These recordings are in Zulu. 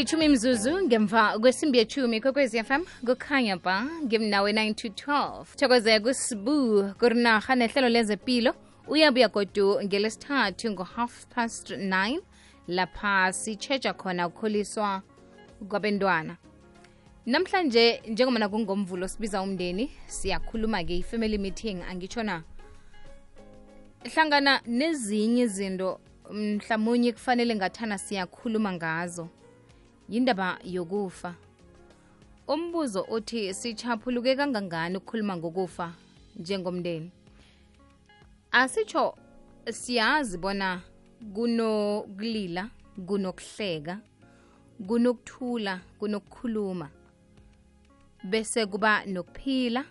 ichumi mzuzu ngemva kwesimbi yechumi kwekwezi fm kukhanya ba ngimnawe 9 to 12 thokoze kusibu kurinarha nehlelo lezepilo. Uyabuya godu ngelesithathu ngo-half past 9 lapha sitshetsha khona ukukhuliswa kwabentwana. Namhlanje njengomana kungomvulo sibiza umndeni siyakhuluma-ke i-family meeting. Angitshona hlangana nezinye izinto mhlawumunye kufanele ngathana siyakhuluma ngazo yindaba yokufa. Umbuzo uthi sichaphuluke kangangani ukukhuluma ngokufa njengomndeni? Asitsho siyazi bona kunokulila kunokuhleka kunokuthula kunokukhuluma bese kuba nokuphila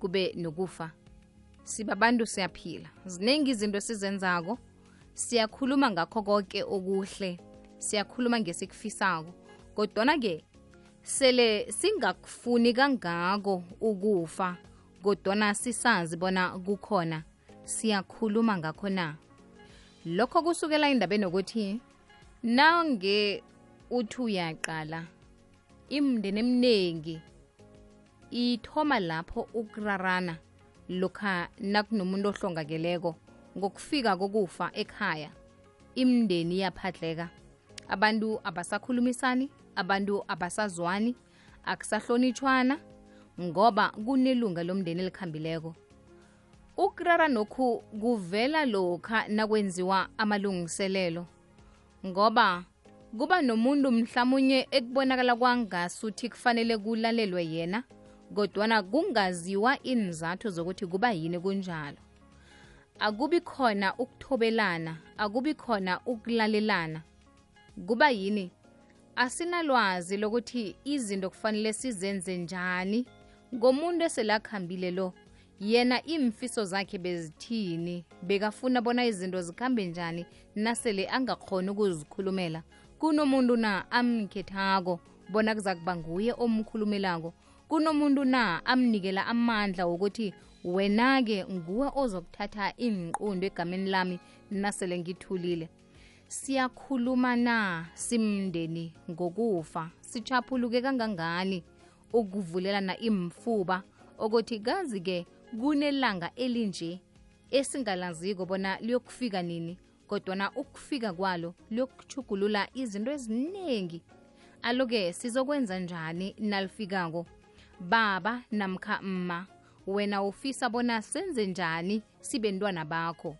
kube nokufa. Sibabantu siyaphila. Ziningi izinto sizenzako siyakhuluma ngakho konke okuhle siyakhuluma ngesikufisako kodwana-ke sele singakufuni kangako ukufa kodwana sisazi bona kukhona siyakhuluma ngakho na? Lokho kusukela endabeni yokuthi nange uthi uyaqala imndeni eminingi ithoma lapho ukurarana lokha nakunomuntu ohlongakeleko ngokufika kokufa ekhaya imndeni iyaphadleka abantu abasakhulumisani abantu abasazwani akusahlonitshwana ngoba kunelunga lomndeni elikhambileko. Ukurara nokhu kuvela lokha nakwenziwa amalungiselelo ngoba kuba nomuntu mhlamunye ekubonakala kwangasuthi kufanele kulalelwe yena kodwana kungaziwa inzathu zokuthi kuba yini kunjalo. Akubi khona ukuthobelana akubi khona ukulalelana kuba yini? Asinalwazi lokuthi izinto kufanele sizenze njani. Ngomuntu eselakhambile lo yena imfiso zakhe bezithini? Bekafuna bona izinto zikhambe njani nasele angakhoni ukuzikhulumela? Kunomuntu na amkhethako bona kuza kuba nguye omkhulumelako? Kunomuntu na amnikela amandla wokuthi wena-ke nguwe ozokuthatha inqundo egameni lami nasele ngithulile siyakhuluma na simndeni ngokufa. Sichaphuluke kangangani ukuvulelana imfuba? Okuthi kazi-ke kunelanga elinje esingalaziko bona liyokufika nini kodwana ukufika kwalo liyokuchugulula izinto eziningi aloke sizokwenza njani nalifikako? Baba namkha mma wena ufisa bona senze njani sibentwana bakho?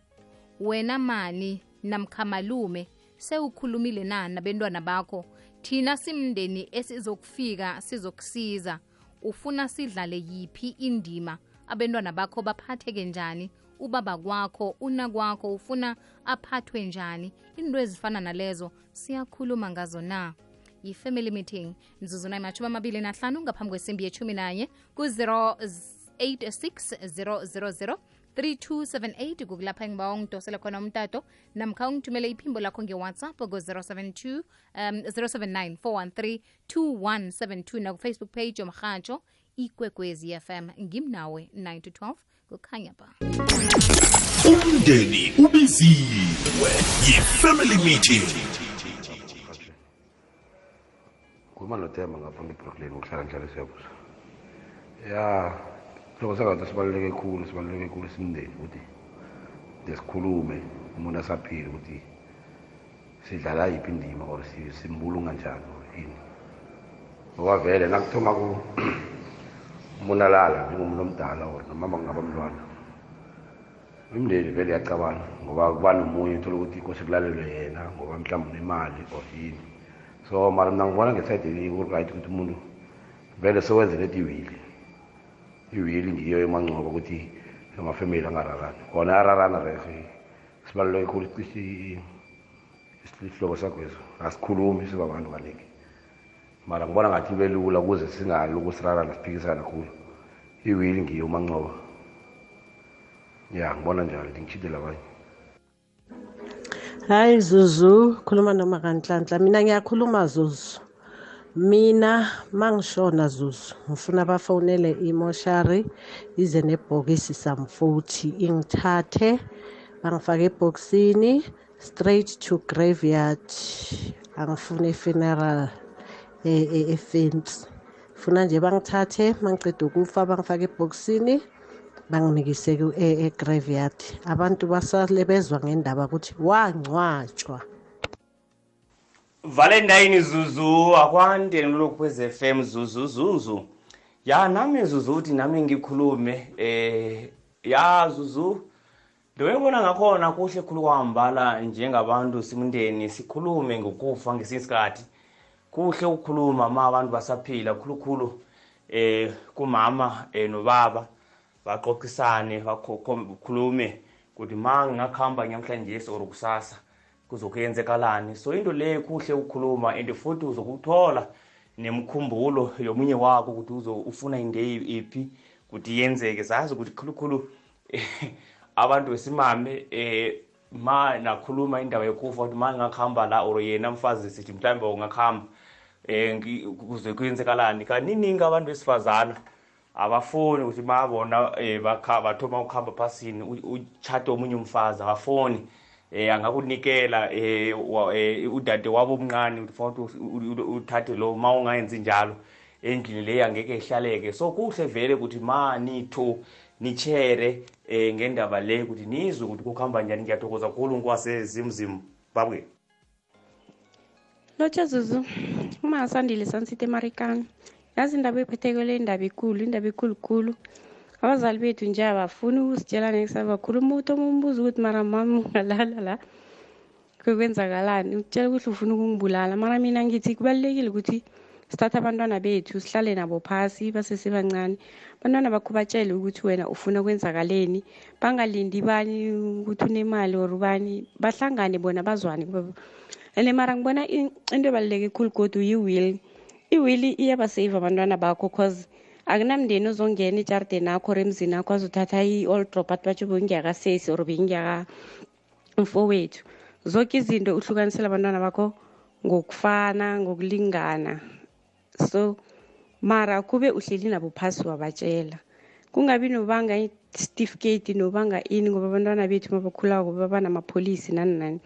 Wena mani namkha malume sewukhulumile na nabentwana bakho? Thina simndeni esizokufika sizokusiza. Ufuna sidlale yiphi indima? Abentwana bakho baphatheke njani? Ubaba kwakho una kwakho ufuna aphathwe njani? Into ezifana nalezo siyakhuluma ngazo na? Yi-family meeting mzuzuna imatshumi amabili nahlanu ngaphambi kwesimbi yechumi nanye ku-086 3278 kukulapha engiba ungidosela khona umtato. Namkha ungithumele iphimbo lakho ngewhatsapp ko-072 um 079 413 2172 nakufacebook page yomrhatsho ikwekwezi fm ngimnawe 9 to 12 kukhanya ba. Umndeni ubiziwe yi-family meeting. Ngapha ngebrooklyn ukuhlala ndlala siyabuza. Ya loko sangathi sibaluleke khulu sibaluleke khulu simndeni ukuthi ndesikhulume umuntu asaphile ukuthi sidlala yiphi indima or si- simbulunga njani or ini ngoba vele nakuthoma ku umuntu alala njengomuntu omdala or nomama kungaba mntwana imndeni vele iyacabana ngoba kuba nomunye uthola ukuthi kose kulalelwe yena ngoba mhlawumbe unemali or yini so mara mina ngibona ngesayidini ku-right ukuthi umuntu vele sewenze leti iwili iwili ngiyo emancoba ukuthi amafamily angararani. Khona ayararana rehe sibaluleke khulu cishe isihloko sakwezo asikhulumi sibabantu kaningi mara ngibona ngathi ibe lula ukuze singaloko sirarana siphikisana khulu. Iwili ngiyo umancoba ya ngibona njalo ngitshidela abanye. Hayi zuzu khuluma noma kanhlanhla. Mina ngiyakhuluma zuzu. Mina mangishona zuzu ngifuna bafonele imoshari ize nebhokisi samfuthi. Ingithathe bangifake ebhokisini straight to graveyard. Angifuni i-funeral e- e- efence funa nje bangithathe mangiceda ukufa bangifake ebhokisini banginikise ku- e- e-graveyard abantu basale bezwa ngendaba ukuthi wangcwatshwa. Valentine zuzu akwande nilokhu kwez FM zuzu zuzu. Ya nami zuzu uthi nami ngikhulume eh ya zuzu lo engibona ngakhona kuhle khulu kwahambala njengabantu simndeni sikhulume ngokufa ngesinye isikhathi. Kuhle ukukhuluma ma abantu basaphila khulukhulu eh kumama eh nobaba baxoxisane bakhulume ukuthi ma ngingakhamba namhlanje or kusasa kuzokuyenzekalani so into le kuhle ukukhuluma and futhi uzokuthola nemkhumbulo yomunye wakho ukuthi uzo ufuna into iphi ukuthi yenzeke. Zazi ukuthi khulukhulu abantu besimame eh ma nakhuluma indaba yokufa ukuthi ma ngakhamba la or yena mfazi sithi mhlawumbe ungakhamba eh kuze kuyenzekalani kaniningi abantu besifazana abafoni ukuthi babona eh bakha bathoma ukuhamba phasini uchate omunye umfazi abafoni eh angakunikela eh udade wabo omncane ukuthi uthathe lo mawungayenzi njalo endlini le angeke ihlaleke. So kuhle vele ukuthi ma nitho nichere eh ngendaba le ukuthi nizwe ukuthi kukhamba njani ngiyathokoza kakhulu nkwasezimzimu babwe lotsha zuzu uma sandile sansite marikani yazi indaba ephethekele indaba ekulu indaba ekhulukhulu abazali bethu nje abafuni ukusitshela next bakhuluma ukuthi omumbuza ukuthi mara mama ungalala la kwenzakalani utshela ukuthi ufuna ukungibulala. Mara mina ngithi kubalulekile ukuthi sithathe abantwana bethu sihlale nabo phasi basesebancane abantwana bakho batshele ukuthi wena ufuna kwenzakaleni bangalindi bani ukuthi unemali or bani bahlangane bona bazwane. And mara ngibona into ebaluleke khulu kodwa yi-will i-will iyabasave abantwana bakho cause akunamndeni ozongena ejardeni akho or emzini akho azothatha i-all drop athi batsho bengingakasesi or bengingaka mfowethu zonke izinto uhlukanisela abantwana bakho ngokufana ngokulingana. So mara kube uhleli nabo phasi wabatshela kungabi nobanga isitifiketi nobanga ini ngoba abantwana bethu mabakhulako baba namapholisi nani nani.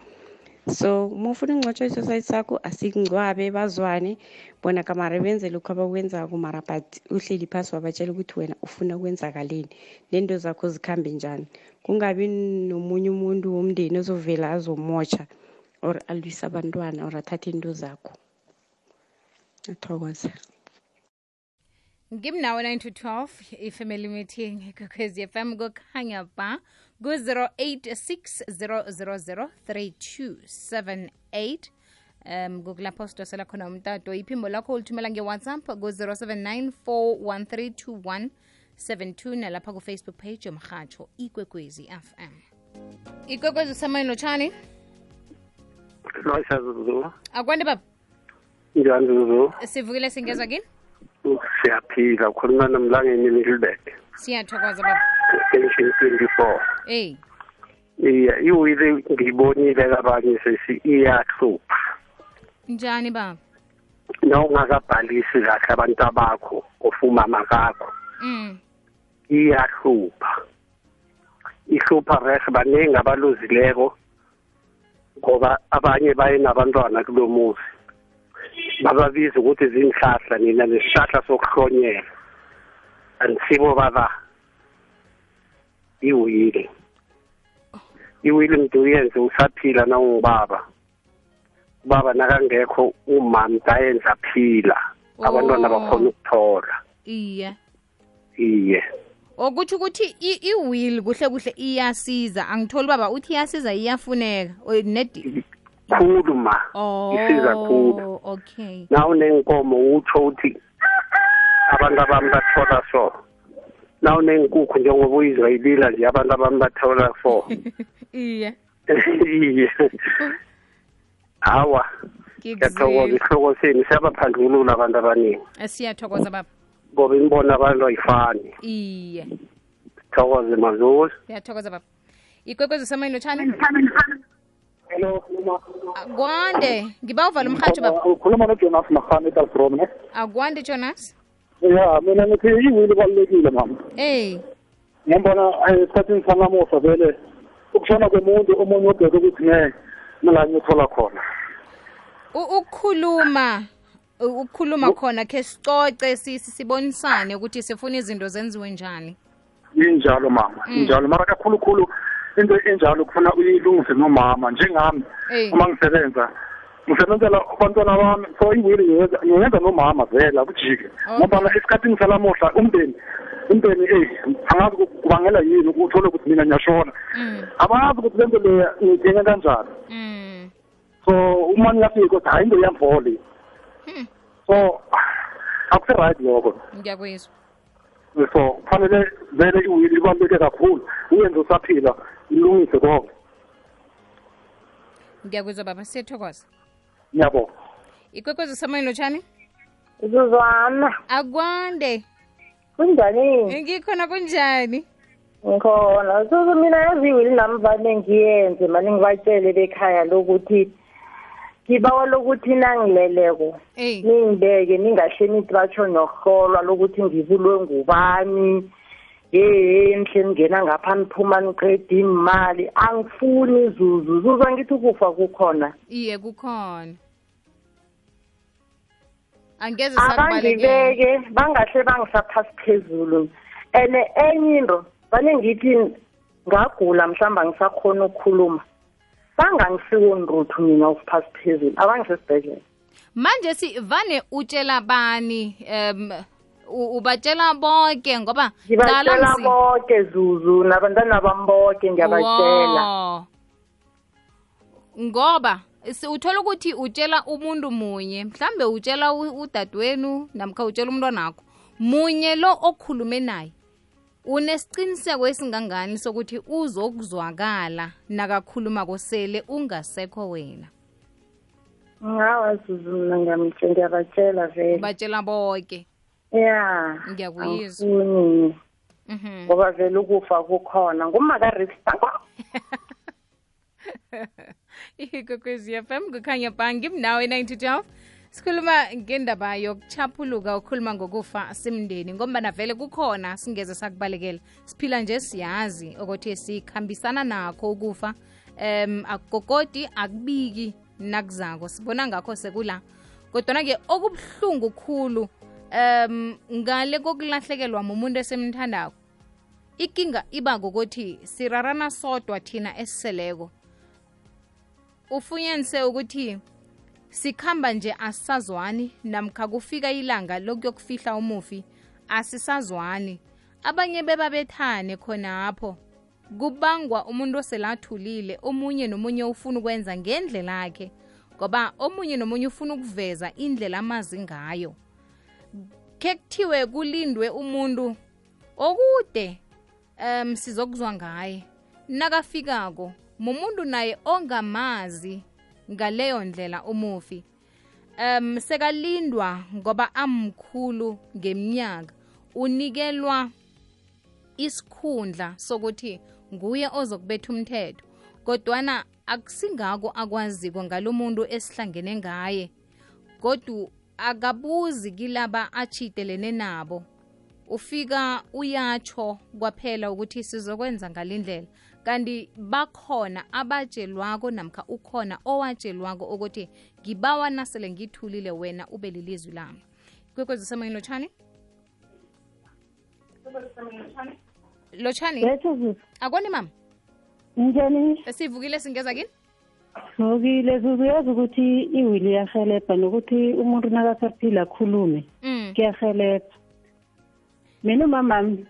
So uma ufuna ukungcwatshwa isosayiti sakho asikungcwabe bazwane. Bona kamara benze lokhu abakwenzako mara but uhleli phasi wabatshela ukuthi wena ufuna kwenzakaleni. Nento zakho zikhambe njani? Kungabi nomunye umuntu womndeni ozovela azomotsha or alwise abantwana or athathe into zakho. Athokoze ngimnawo 9 to 12 i-family meeting kokwezi fm kukhanya ba ku-086 um kukulapho sidosela khona umtato. Iphimbo lakho ulithumela ngewhatsapp ku-079 413 2172 nalapha kufacebook page yomrhatsho ikwekwezi fm ikwekwezi usamani lotshani loisa zuzu. Akwande baba? Njani zuzu? Sivukile singezwa kini? Siyaphila ukhuluma nomlangeni middleburg siyathokoza baba extension twenty four eyi iya iwili ngiyibonile kabanye sesi iyahlupha. Njani baba? Nawungakabhalisi kahle abantu abakho ofumama kakho. Mm. Iyahlupha. Ihlupha rehe baningi abaluzileko ngoba abanye baye nabantwana kulo muzi. Bababiza ukuthi zinhlahla nina nesihlahla sokuhlonyela andisibo baba. Iwili iwili mntu uyenze usaphila nawungubaba. Ubaba nakangekho umama ayenza phila abantwana Oh. bakhona ukuthola. Iye. Iye. Okutsho ukuthi i-will kuhle kuhle iyasiza. Angitholi baba uthi iyasiza iyafuneka. Nedi khulu ma. Oh isiza khulu. okay. Na unenkomo utsho uthi abantu abami bathola so. Na unenkukhu njengoba uyizwayilila nje abantu abami bathola so iye. Iye. Hawa ngiyathokoza isihloko senu siyabaphandlulula abantu abaningi. Siyathokoza baba. Ngoba imibona abantu ayifani. Iye. Thokoze mazuzu siyathokoza baba. Ikwekwezi usamani lotshani Hello, akwande ngiba uvala umhatsho baba. Ukhuluma noJonas Mahani eDalfrom ne? akwande jonas Ya, mina ngithi iwili balekile mama. eyi Ngiyabona esikhathini sanamuhla vele ukushona komuntu omunye ubheke ukuthi ngeke ngilanye uthola khona. U- ukukhuluma u- ukukhuluma khona ke sicoce si- si- sibonisane ukuthi sifuna izinto zenziwe njani injalo mama injalo mara kakhulukhulu into enjalo kufuna uyilungise nomama njengami Eh. uma ngisebenza ngisebenzela abantwana bami so iwili ngiyenza nomama vela kujike ngoba esikhathini salamuhla umndeni umndeni ey angazi ku- kubangela yini uthole ukuthi mina ngiyashona. Mm, abazi ukuthi lento leya ngiyidinga kanjani. Mm. so uma ngiyafika ukuthi hayi into yamvole Hmm. so akusi-right lokho. Ngiyakuyizwa so kufanele vele iwili libaluleke kakhulu uyenze usaphila ilungise konke. Ngiyakuzwa baba siyathokoza ngiyabonga ikwekwezi samani lotshani Zuzwana, akwande. Kunjani? ngikhona kunjani? Ngikhona. Suzu mina yaziwili nami vane ngiyenze manje ngibatshele bekhaya lokuthi ngibawa lokuthi nangileleko eyi. ningibeke ningahlenithi batsho nokuhlolwa lokuthi ngibulwe ngubani. Ye nihle ningena ngapha niphuma niqeda imali. Angifuni zuzu zuzu angithi ukufa kukhona. Iye kukhona. Angeze abangibeke bangahle bangisaphasi phezulu and enye into vane ngithi ngagula mhlawumbe angisakhona ukukhuluma. Bangangisiko nruthu mina ukuphasi phezulu abangisesibhedlela manje si vane utshela bani um ubatshela bonke ngoba ngibatshela bonke zuzu nabantwana bonke ngiyabatshela ngoba uthola ukuthi utshela umuntu munye mhlambe utshela udadwenu udadewenu namkha utshela umntwanakho munye lo okhulume naye unesiqiniseko esingangani sokuthi uzokuzwakala nakakhuluma kosele ungasekho wena? Ngawazuzu mna ngiyamtshe ngiyabatshela vele. Batshela bonke ya ngiyakuyizwa. Mhm. ngoba vele ukufa kukhona ngumakarista ikwekwezi FM kukhanya ba ngimnawe 912 sikhuluma ngendaba yokuchaphuluka ukukhuluma ngokufa simndeni ngombana vele kukhona singeze sakubalekela. Siphila nje siyazi ukuthi sikhambisana nakho ukufa. Um akugogodi akubiki nakuzako. Sibona ngakho sekula. Kodwana-ke okubuhlungu khulu um ngale kokulahlekelwa mumuntu esemthandako. Ikinga iba ngokuthi sirarana sodwa thina esiseleko. Ufunyanise ukuthi sikhamba nje asisazwani namkha kufika ilanga lokuyokufihla umufi asisazwani. Abanye bebabethane khonapho kubangwa umuntu oselathulile omunye nomunye ufuna ukwenza ngendlela yakhe ngoba omunye nomunye ufuna ukuveza indlela amazi ngayo khe kuthiwe kulindwe umuntu okude um sizokuzwa ngaye. Nakafikako mumuntu naye ongamazi ngaleyo ndlela umufi. Um sekalindwa ngoba amkhulu ngeminyaka unikelwa isikhundla sokuthi nguye ozokubetha umthetho. Kodwana akusingako akwaziko ngalo muntu esihlangene ngaye godu akabuzi kilaba achitelene nabo. Ufika uyatsho kwaphela ukuthi sizokwenza ngalindlela. Kanti bakhona abatshelwako namkha ukhona owatshelwako ukuthi ngibawa nasele ngithulile wena ube lilizwi lami. Kwekwezi semoyeni lotshani? Lotshani? Akoni mama? Njani sivukile singeza kini vukile zuzu yazi ukuthi iwili iyahelebha nokuthi umuntu nakasaphila akhulume mm. kuyahelebha mina umamami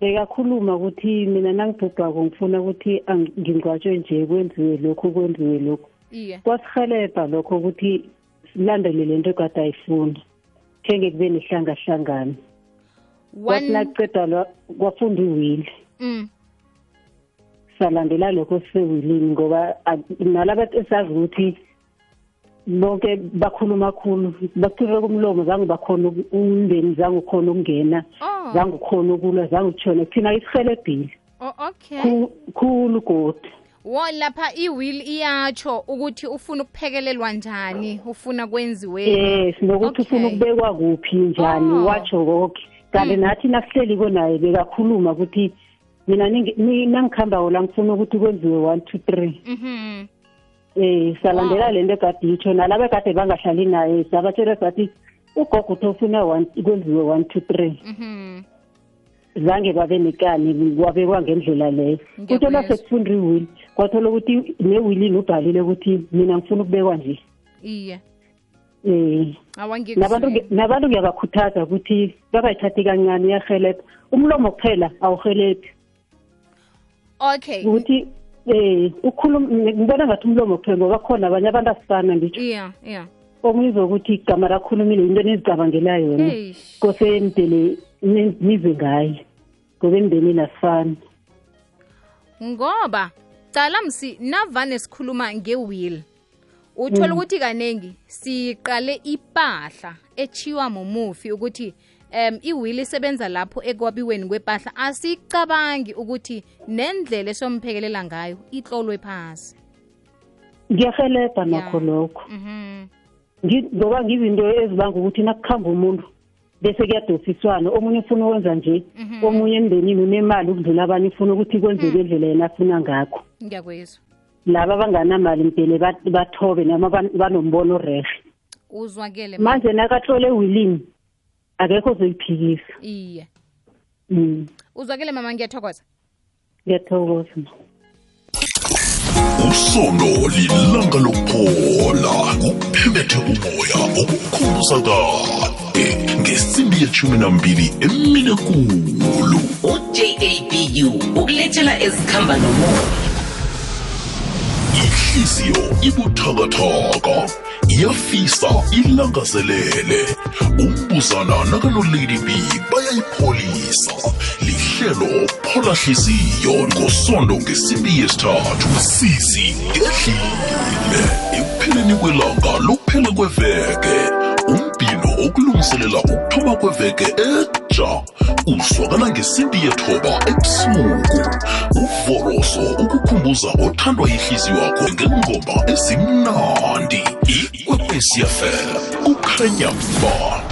bekakhuluma ukuthi mina nangibhubhako ngifuna ukuthi ngingcwatshwe nje kwenziwe lokhu kwenziwe lokhu. Kwasihelebha lokho ukuthi silandele lento egade ayifuna khenge kube nehlangahlangano. Kwathi one nakuceda lwa- kwafunda iwili mm. Salandela lokho sisewilini ngoba a- nalaba esazi ukuthi bonke bakhuluma khulu bakhulule kumlomo zange bakhona uku- umndeni zange ukhona ukungena oh. zange ukhona ukulwa zange utshona thina isihelebhile oh okay. Khu- khulu godi wo lapha iwill iyatsho ukuthi ufuna ukuphekelelwa njani ufuna kwenziwe. Yes nokuthi ufuna Okay. ukubekwa kuphi njani Oh. watsho konke kanti nathi nasihleliko naye bekakhuluma ukuthi mina nangikhambako la ngifuna ukuthi kwenziwe one two three. Mhm eh salandela lento egade itsho nalaba egade bangahlali naye sabatshela sathi ugogo uthofuna one kwenziwe one two three. Mhm. zange babe nekani kwabekwa ngendlela leyo kutho lase kufunda iwili kwathola ukuthi newilini ubhalile ukuthi mina ngifuna ukubekwa nje. Iye. Awangikuzwe. nabantu ngi- nabantu ngiyabakhuthaza ukuthi babayithathi kancane iyahelebha umlomo kuphela awuhelebhi Okay. ukuthi eh ukhuluma ngibona ngathi umlomo kuphela ngoba khona abanye abantu asifana ngitsho Yeah, yeah. omunye uzokuthi igama lakhulumile into enizicabangela yona kose emdele ni- nize ngayo ngoba emndenini asifani ngoba cala msi navane sikhuluma ngewill uthola Mm. ukuthi kanengi siqale ipahla echiwa mumufi ukuthi um iwill isebenza lapho ekwabiweni kwepahla. Asicabangi ukuthi nendlela esomphekelela ngayo itlolwe phasi. Ngiyahelebha nakho lokho. Mhm. Ngoba ngizinto ezibanga ukuthi nakukhamba umuntu bese kuyadosiswana. Omunye ufuna ukwenza nje omunye emndenini unemali ukudlula abanye ufuna ukuthi kwenzeke indlela yena afuna ngakho. Ngiyakwezwa. Laba abanganamali mdele bat- bathobe noma ban- banombono rehe uzwakele manje nakatlole ewilini akekho ozoyiphikisa iye. Mm, uzwakele mama ngiyathokoza. Ngiyathokoza usono lilanga lokuphola. Kuphemethe umoya okukhumbuza kade ngesimbi yeshumi nambili emine kulu ujabu ukulethela ezikhamba nomoya. Ihliziyo ibuthakathaka iyafisa ilangazelele umbuzana nakanolady b bayayipholisa. Lihlelo phola hliziyo ngosondo ngesimbi yesithathu. Sisi ngedlile ekupheleni kwelanga lokuphela kweveke umbhino okulungiselela ukuthoma kweveke etsha uzwakala ngesimbi yethoba ebusuku. Uvoroso ukukhumbuza othandwa yihliziyo yakho ngengoma ezimnandi. Ikwekwesiafel kukhanya ba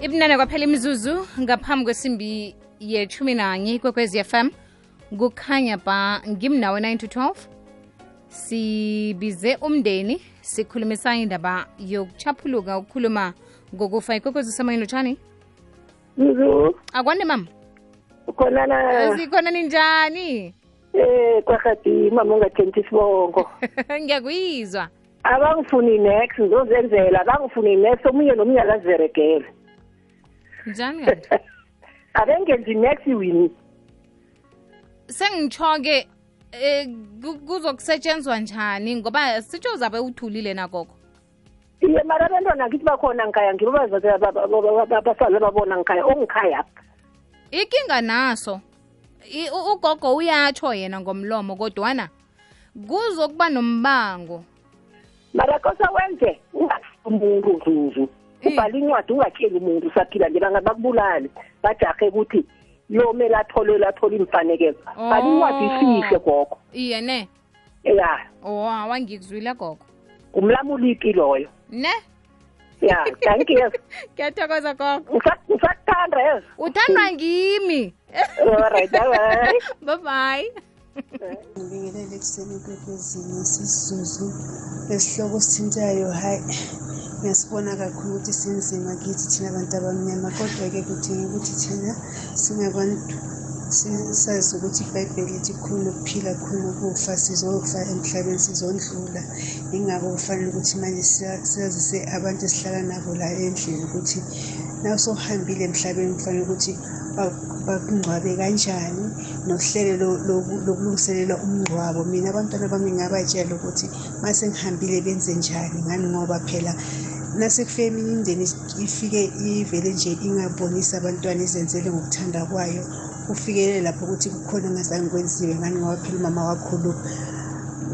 ibunane kwaphela imizuzu ngaphambi kwesimbi yethumi nanye ikwekwezi fm kukhanya ba ngimnawe 9 to 12 sibize umndeni sikhulumisana indaba yokuchaphuluka ukukhuluma ngokufa. Ikwekwezi usemoyeni lotshani Mzu, akwande mama? Khonana sikhona ninjani? Eh kwakati mama ungathenthi isibongo. Ngiyakuyizwa. Abangifuni next ngizozenzela, abangifuni next omunye nomunye akaziveregele njani kanti? Abengenzi next wini. sengitsho-ke um kuzokusetshenzwa njani ngoba sitsho uzabe uthulile nakoko Iye mara abantwana ngithi bakhona ngikhaya ngibo abafana babona ngikhaya ongikhaya. ikinga naso ugogo uyatsho yena ngomlomo kodwana kuzokuba nombango Mara kosa wenze umuntu zuzu. Ubhala incwadi ungatsheli umuntu usaphila nje bangabakubulali. Bajahe ukuthi yomele athole athole imfanekezo. Bhala incwadi ifihle gogo. iye ne Ya, o awangikuzwile gogo umlamuliki loyo. ne Ya, thank you. ngiyathokoza gogo Ngisa- Ngisakuthanda yes. uthandwa ngimi Alright, bye bye. bye bye ngibingelele ekuseni kwekwezini sisizuzu esihloko sithintayo hayi ngiyasibona kakhulu ukuthi sinzima kithi thina abantu abamnyama kodwa-ke kudinga ukuthi thina singabantu si- sazi ukuthi ibhayibheli lithi khona ukuphila khona ukufa sizofa emhlabeni sizondlula. Ingako kufanele ukuthi manje siya- sazise abantu esihlala nabo la endlini ukuthi nawusohambile emhlabeni kufanele ukuthi ba- bakungcwabe kanjani nohlelo lo- loku- lokulungiselela umngcwabo. Mina abantwana bami ngabatshela ukuthi uma sengihambile benze njani ngani ngoba phela nasekufike eminye imindeni ifike ivele nje ingabonisi abantwana izenzele ngokuthanda kwayo kufikele lapho ukuthi kukhona ongazange kwenziwe ngani ngoba phela umama wakhulu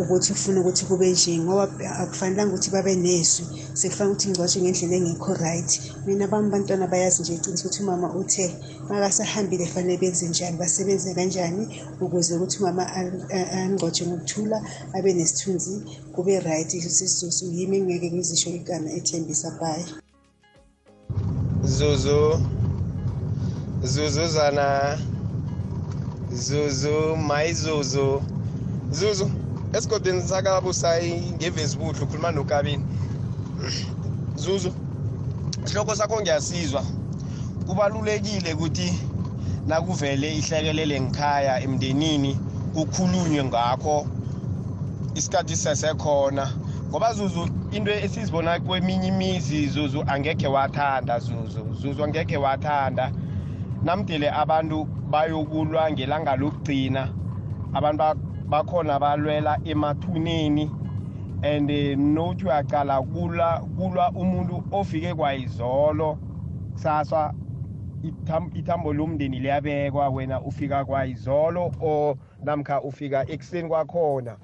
ukuthi ufuna ukuthi kube nje ngoba akufanelanga ukuthi babe neswi sekufanele ukuthi ngicwatshwe ngendlela engekho right mina bami bantwana bayazi nje iqiniso ukuthi umama uthe makasahambile fanele benze njani basebenze kanjani ukuze ukuthi umama a- a- angcwatshwe ngokuthula abe nesithunzi kube right sisizuzu yimi engeke ngizisho igama ethembisa bhayi Zuzu Zuzuzana Zuzu my Zuzu. Zuzu esigodini sakabusayi ngevezibuthu ukhuluma nokabini? Zuzu sihloko sakho ngiyasizwa. Kubalulekile ukuthi nakuvele ihlekelele ngikhaya emndenini kukhulunywe ngakho isikhathi sisesekhona ngoba zuzu into esizibona kweminye imizi zuzu angekhe wathanda zuzu. Zuzu angekhe wathanda. Namdele abantu bayokulwa ngelanga lokugcina abantu ba- bakhona balwela emathuneni. And eh, nothi uyaqala kulwa kulwa umuntu ofike kwayizolo kusasa itham- ithambo lomndeni liyabekwa wena ufika kwayizolo or namkha ufika ekuseni kwakhona.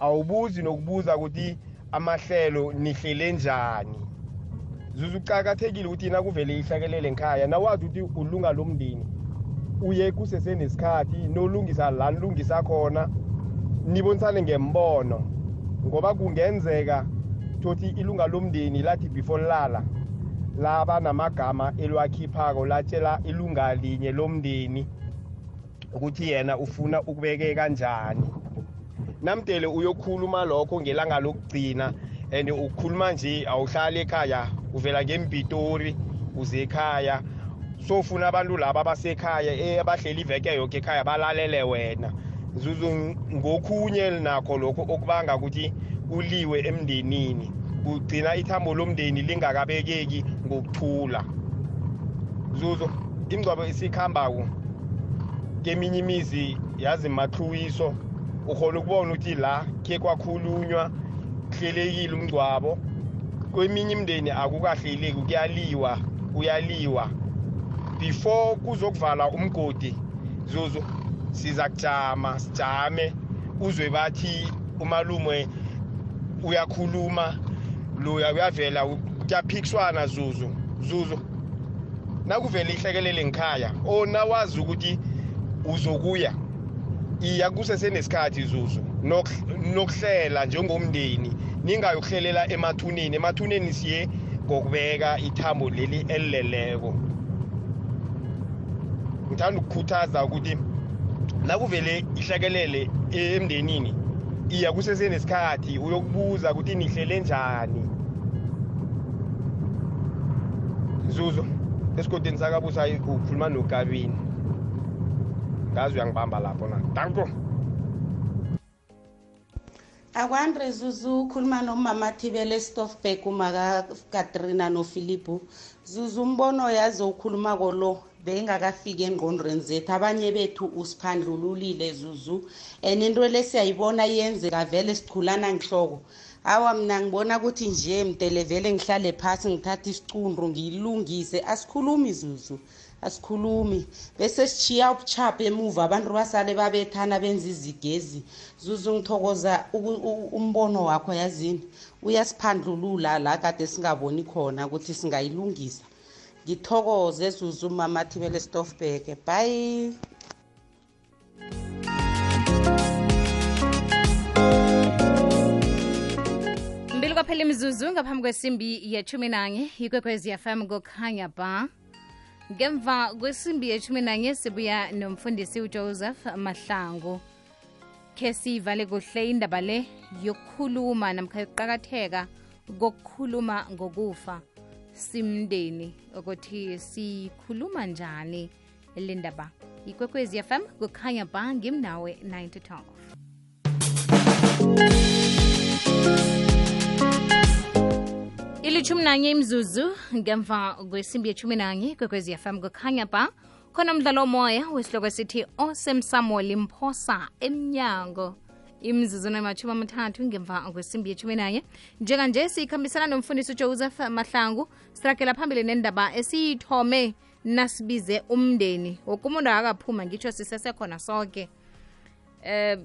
Awubuzi nokubuza ukuthi amahlelo nihlele njani. Zuzu kucakathekile ukuthi nakuvele ihlekelele ngikhaya nawazi ukuthi ulunga lomndeni uye kusesenesikhathi nolungisa la nilungisa khona nibonisane ngembono. Ngoba kungenzeka thothi ilunga lomndeni lathi before lala laba namagama elwakhiphako latshela ilunga linye lomndeni ukuthi yena ufuna ukubeke kanjani. Namdele uyokhuluma lokho ngelanga lokugcina and ukhuluma nje awuhlali ekhaya uvela ngempitori uze ekhaya. Sofuna abantu laba abasekhaya eh, abahleli iveke yoke ekhaya balalele wena. Zuzu ngokhunye nakho lokho okubanga ukuthi kuliwe emndenini. Kugcina ithambo lomndeni lingakabekeki ngokuthula. Zuzu imngcwabo isikhambako keminye imizi yazi mathuwiso ukhona ukubona ukuthi la khe kwakhulunywa kuhlelekile umngcwabo. Kweminye imndeni akukahleleki kuyaliwa kuyaliwa. Before kuzokuvala umgodi zuzu siza kujama sijame. Uzwe bathi umalume uyakhuluma loya uyavela kuyaphikiswana zuzu zuzu. Nakuvele ihlekelele ngikhaya o nawazi ukuthi uzokuya. Iya kusesenesikhathi zuzu nok- nokuhlela njengomndeni ningayokuhlelela emathuneni. Emathuneni siye ngokubeka ithambo leli elileleko. Ngithanda ukukhuthaza ukuthi nakuvele ihlekelele emndenini iya kusesenesikhathi uyokubuza ukuthi nihlele njani? Zuzu esigodini sakabusa ukhuluma nokabini? Ngazi uyangibamba lapho na. Danko! Akwandre zuzu ukhuluma nomama thibele stofback umaka katrina nofilipu zuzu umbono yazi ukhulumako lo beyingakafiki engqondweni zethu. Abanye bethu usiphandlululile zuzu. And into le siyayibona yenzeka vele sichulana ngihloko. Awa mina ngibona ukuthi nje mdele vele ngihlale phasi ngithathe isicundu ngiyilungise asikhulumi zuzu. Asikhulumi. Bese sishiya ubuchapha emuva. Abantu basale babethana benza izigezi. Zuzu ngithokoza umbono wakho yazini? Uyasiphandlulula la kade singaboni khona ukuthi singayilungisa. Ngithokoze ezuzuma mathibele thibele stofberg bye. Mbili kwaphela imizuzu ngaphambi kwesimbi yethumi nanye ikwekwezi fm kokhanya ba. Ngemva kwesimbi yethumi nanye sibuya nomfundisi ujoseph mahlangu. Khe siyivale kuhle indaba le yokukhuluma namkha yokuqakatheka kokukhuluma ngokufa simndeni ukuthi sikhuluma njani le ndaba ikwekwezi fm kukhanya ba ngimnawe 9 to 12 ilithumi nanye imzuzu ngemva kwesimbi yethumi nanye kwekwezi fm kukhanya ba. Khona umdlalo omoya wesihloko esithi osemsamo limphosa emnyango imzuzu namatshumi amathathu ngemva kwesimbi yethumi nanye njenganje sikhambisana nomfundisi ujoseph mahlangu sirakela phambili nendaba esiyithome nasibize umndeni. Woke umuntu akaphuma ngitsho sisesekhona sonke. Eh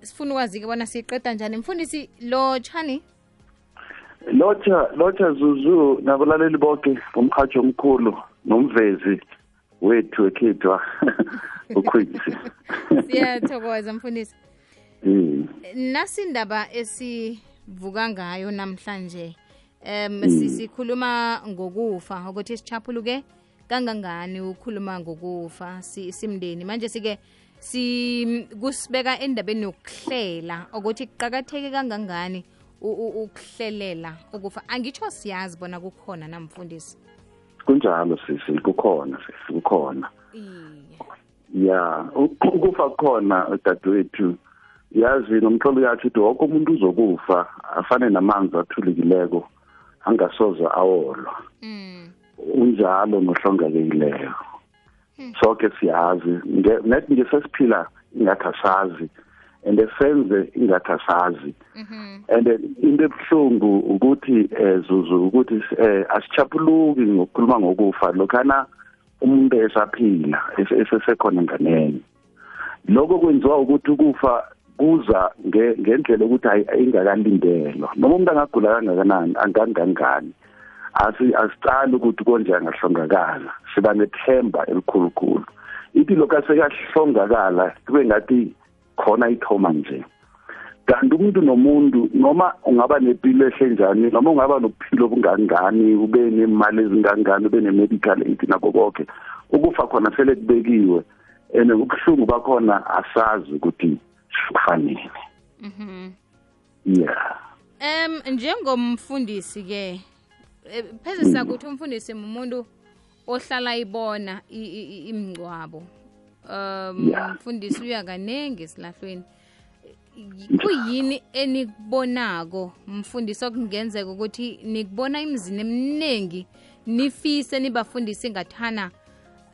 sifuna ukwazi-ke bona siyiqeda njani? Mfundisi lo tshani lotsha lotsha zuzu nabalaleli bonke bomhatsho omkhulu nomvezi wethu ekhethwa ukhwezi siyathokoza mfundisi Mm. nasindaba esivuka ngayo namhlanje um Mm. sikhuluma ngokufa. Ukuthi sichaphuluke kangangani ukhuluma ngokufa si- simndeni? Manje sike si kusibeka endabeni yokuhlela ukuthi kuqakatheke kangangani ukuhlelela ukufa. Angitsho siyazi bona kukhona namfundisi. Kunjalo sisi kukhona sisi kukhona. Ya ukufa kukhona dadewethu. Yazi nomhlolo yathi ukuthi wonke umuntu uzokufa afane namanzi athulekileko angasoze awolwa. Unjalo nohlongakekileyo sonke siyazi Nge- net nje sesiphila ingathi asazi and senze ingathi asazi. And into ebuhlungu ukuthi eh zuzu ukuthi eh asichapuluki ngokukhuluma ngokufa. Lokhana umuntu esaphila ese- esesekhona enganeni lokho kwenziwa ukuthi ukufa kuza nge- ngendlela ukuthi ayi- ingakalindelwa noma umuntu angagula kangakanani angangangani asi asicali ukuthi konje angahlongakala. Siba nethemba elikhulukhulu. Ithi lokho asekahlongakala kube ngathi khona ithoma nje. Kanti umuntu nomuntu noma ungaba nempilo ehle njani noma ungaba nobuphilo obungangani ube nemali ezingangani ube ne-medical aid nakho konke ukufa khona sele kubekiwe and ubuhlungu bakhona asazi ukuthi kufanele Mhm. yeah Em njengomfundisi ke eh, pheze sakuthi umfundisi umuntu ohlala ibona imingcwabo. Um umfundisi uya kanengi esilahlweni. Kuyini enikubonako mfundisi okungenzeka ukuthi nikubona imizini eminingi nifise nibafundisi ngathana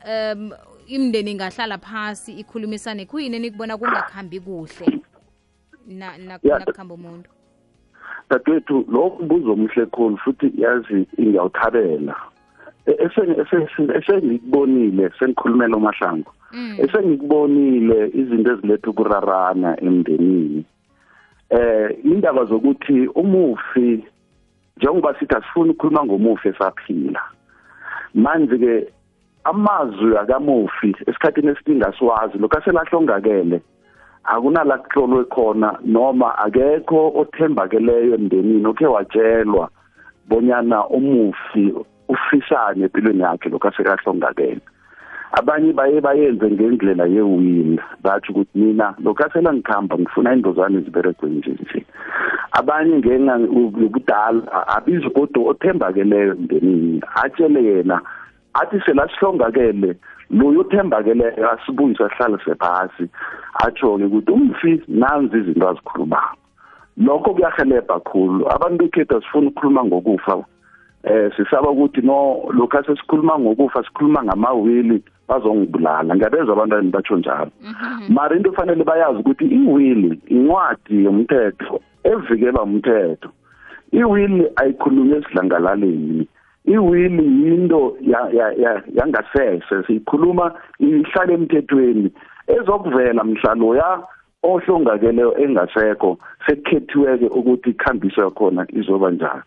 um imndeni ingahlala phasi ikhulumisane kuyini enikubona kungakuhambi kuhle. Nakuhamba umuntu. dadewethu lo mbuzo omhle khulu futhi yazi ngiyawuthabela. E- ese- ese- esengikubonile sengikhulumela umahlango esengikubonile izinto eziletha ukurarana emndenini. Eh indaba zokuthi umufi njengoba sithi asifuni ukukhuluma ngomufi esaphila. Manje ke amazwi akamufi esikhathini esiningi asiwazi lokho aselahlongakele akunala kuhlolwe khona noma akekho othembakeleyo emndenini okhe watshelwa bonyana umufi ufisane empilweni yakhe lokho asekahlongakele abanye baye bayenze ngendlela yewini bathi ukuthi mina lokho asela ngikhamba ngifuna indozane ziberegwe nje nje. Abanye ngenxa yobudala abizi kodwa othembakeleyo emndenini atshele yena athi selasihlongakele loyo othembakeleyo asibuyise ahlale sephasi atsho-ke ukuthi umfi nanzi izinto azikhulumako. Lokho kuyahelebha kakhulu abantu bekhethu asifuni ukukhuluma ngokufa. Eh sisaba ukuthi no lokho asesikhuluma ngokufa sikhuluma ngamawili bazongibulala. Ngiyabezwa abantwana batsho njalo. Mara into fanele bayazi ukuthi iwili incwadi yomthetho evikelwa umthetho iwili ayikhulunywe esidlangalaleni iwili yinto ya- ya- ya- yangasese. Siyikhuluma ihlala emthethweni. Ezokuvela mhlalo ya ohlongakeleyo engasekho sekukhethiweke ukuthi ikhambiso yakhona izoba njani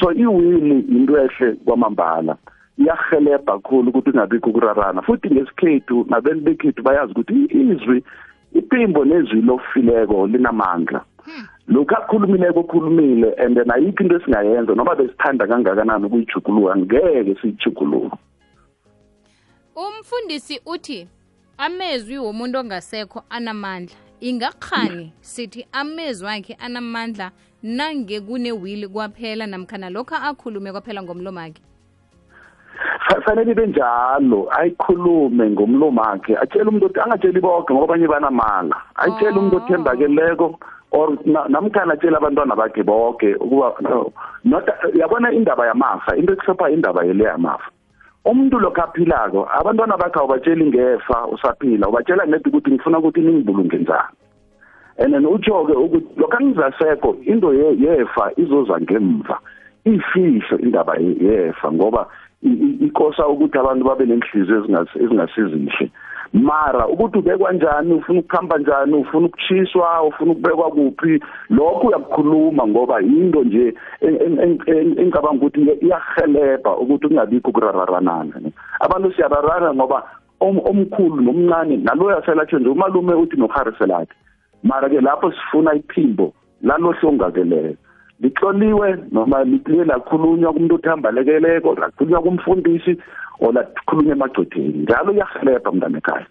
so iwili into ehle kwamambala. Iyahelebha kakhulu ukuthi ingabikho ukurarana futhi ngesikhethu nabeni bekhethu bayazi ukuthi izwi iphimbo nezwi lokufileko linamandla. Lokhu akhulumileko okhulumile and then ayikho into esingayenza noma besithanda kangakanani ukuyijugulula ngeke siyijugulule umfundisi uthi amezwi womuntu ongasekho anamandla. Ingakhani sithi amezwi akhe anamandla nange kunewili kwaphela namkhana lokho akhulume kwaphela ngomlomo akhe fanele ibe njalo ayikhulume ngomlomo wakhe atshele umuntu ukuthi angatsheli bonke ngoba abanye banamala. Ayitshele umuntu othembakeleko or na- namkhana atshele abantwana bakhe bonke ukuba no, not yabona indaba yamafa into ekusopha indaba yele yamafa. Umuntu lokho aphilako abantwana bakhe awubatsheli ngefa usaphila ubatshela ngedi ukuthi ngifuna ukuthi ningibulunge njani. And then utsho-ke ukuthi lokho angizasekho into ye- yefa izoza ngemva iyifihlo indaba ye- yefa ngoba ikosa ukuthi abantu babe nenhliziyo ezingas- ezingasizihle mara ukuthi ubekwa njani ufuna ukuhamba njani ufuna ukuchiswa ufuna ukubekwa kuphi lokho uyakukhuluma ngoba yinto nje en- en- en- en- engicabanga ukuthi iya- iyahelebha ukuthi kungabikho ukurararanana abantu siyararana ngoba om- omkhulu nomncane naloyo aselatsho nje umalume uthi nohariselathi mara-ke lapho sifuna iphimbo lalohlongakeleyo lihloliwe noma liphike lakhulunywa kumuntu othambalekeleko lakhulunywa kumfundisi or lakhulunywa emagcwetheni njalo iyahelebha mntana ekhaya.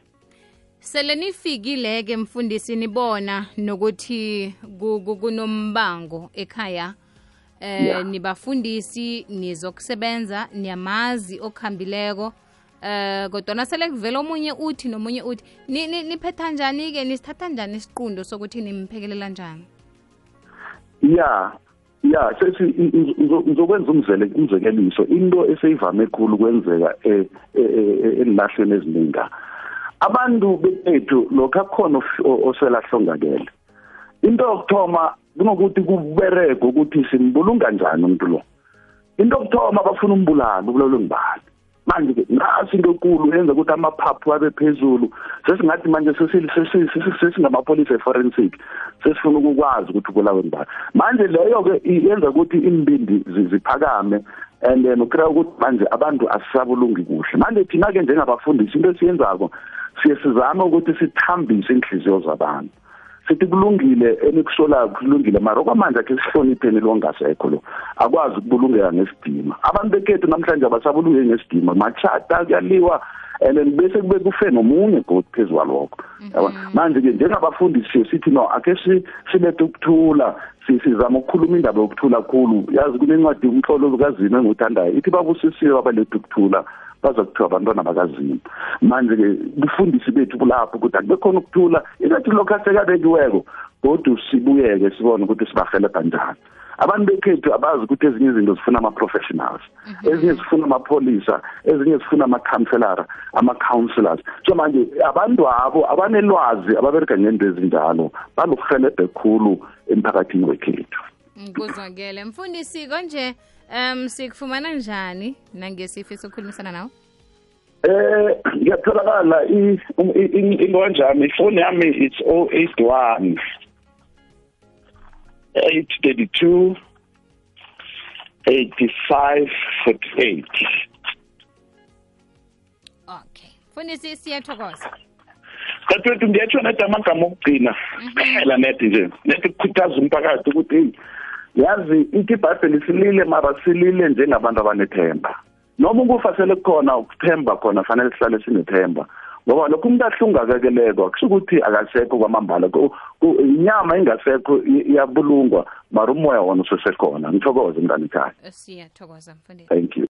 Sele nifikile-ke mfundisi nibona nokuthi ku- ku- kunombango ekhaya eh Yeah. nibafundisi nizokusebenza niyamazi okhambileko eh kodwa sele kuvela omunye uthi nomunye uthi Ni- ni- niphetha njani-ke nisithatha njani isiqundo sokuthi nimphekelela njani? Ya ya sethi ngizokwenza umzele umzekeliso. Into eseyivame ekhulu kwenzeka eh, eh, eh, enilahlweni ezininga abantu bethu lokho akukhona of- oselahlongakele into yokuthoma kunokuthi kubereke ukuthi simbulunga njani umuntu lo? Into yokuthoma bafuna umbulala ubulalo ngibani manje ke nasi into enkulu yenza ukuthi amaphaphu abe phezulu. Sesingathi manje sesi- sesi- sesi- sesingamapholisa e-forensic sesifuna ukukwazi ukuthi ubulawe ngibani manje leyo-ke yenza ukuthi imbindi zi- ziphakame and then ukira ukuthi manje abantu asisabulungi kuhle. Manje thina-ke njengabafundisi into esiyenzako siye sizame ukuthi sithambise inhliziyo zabantu. Sithi kulungile enikusolayo kulungile mara okwamanje akhe sihlonipheni lo ngasekho lo. Akwazi ukubulungeka ngesidima. Abantu bekhethu namhlanje abasabulungeki ngesidima. Machata kuyaliwa and then bese kube kufe nomunye godi phezu kwalokho. Yabona? Manje-ke njengabafundisi siye sithi no akhe si- silethe ukuthula si- sizama ukukhuluma indaba yokuthula khulu. Yazi kunencwadi umhlolo kazimo engiwuthandayo ithi babusisiwe abalethe ukuthula. Baza kuthiwa abantwana bakazimo manje-ke bufundisi bethu kulapho ukuthi akube khona ukuthula ilathi lokhu asekabekiweko kodwa sibuyeke sibone ukuthi sibahelebha njani abantu bekhethu abazi ukuthi ezinye izinto zifuna ama-professionals ezinye zifuna amapholisa ezinye zifuna ama-counselara ama-counselors. So manje abantu abo abanelwazi ababereka ngento ezinjalo balokuhelebhe khulu emphakathini wekhethu. Kuzwakele mfundisi konje um sikufumana njani nangesifiso ukukhulumisana nawe? Eh ngiyatholakala ingonjani ifoni yami it's 081 832 8548 okay. Fundisi siyathokoza. Dadwethu ngiyatshona nade amagama okugcina. Mhm. Kuphela nede nje nede kukhuthaza umphakathi ukuthi yazi ithi ibhayibheli silile mara silile njengabantu abanethemba. Noma ukufa sele kukhona ukuthemba khona fanele sihlale sinethemba. Ngoba lokhu umuntu ahlungakekeleko akusho ukuthi akasekho kwamambala. Ku- ku- inyama ingasekho i- iyabulungwa mara umoya wona usesekhona. Ngithokoze mngani ekhaya siyathokoza mfundisi. Thank you.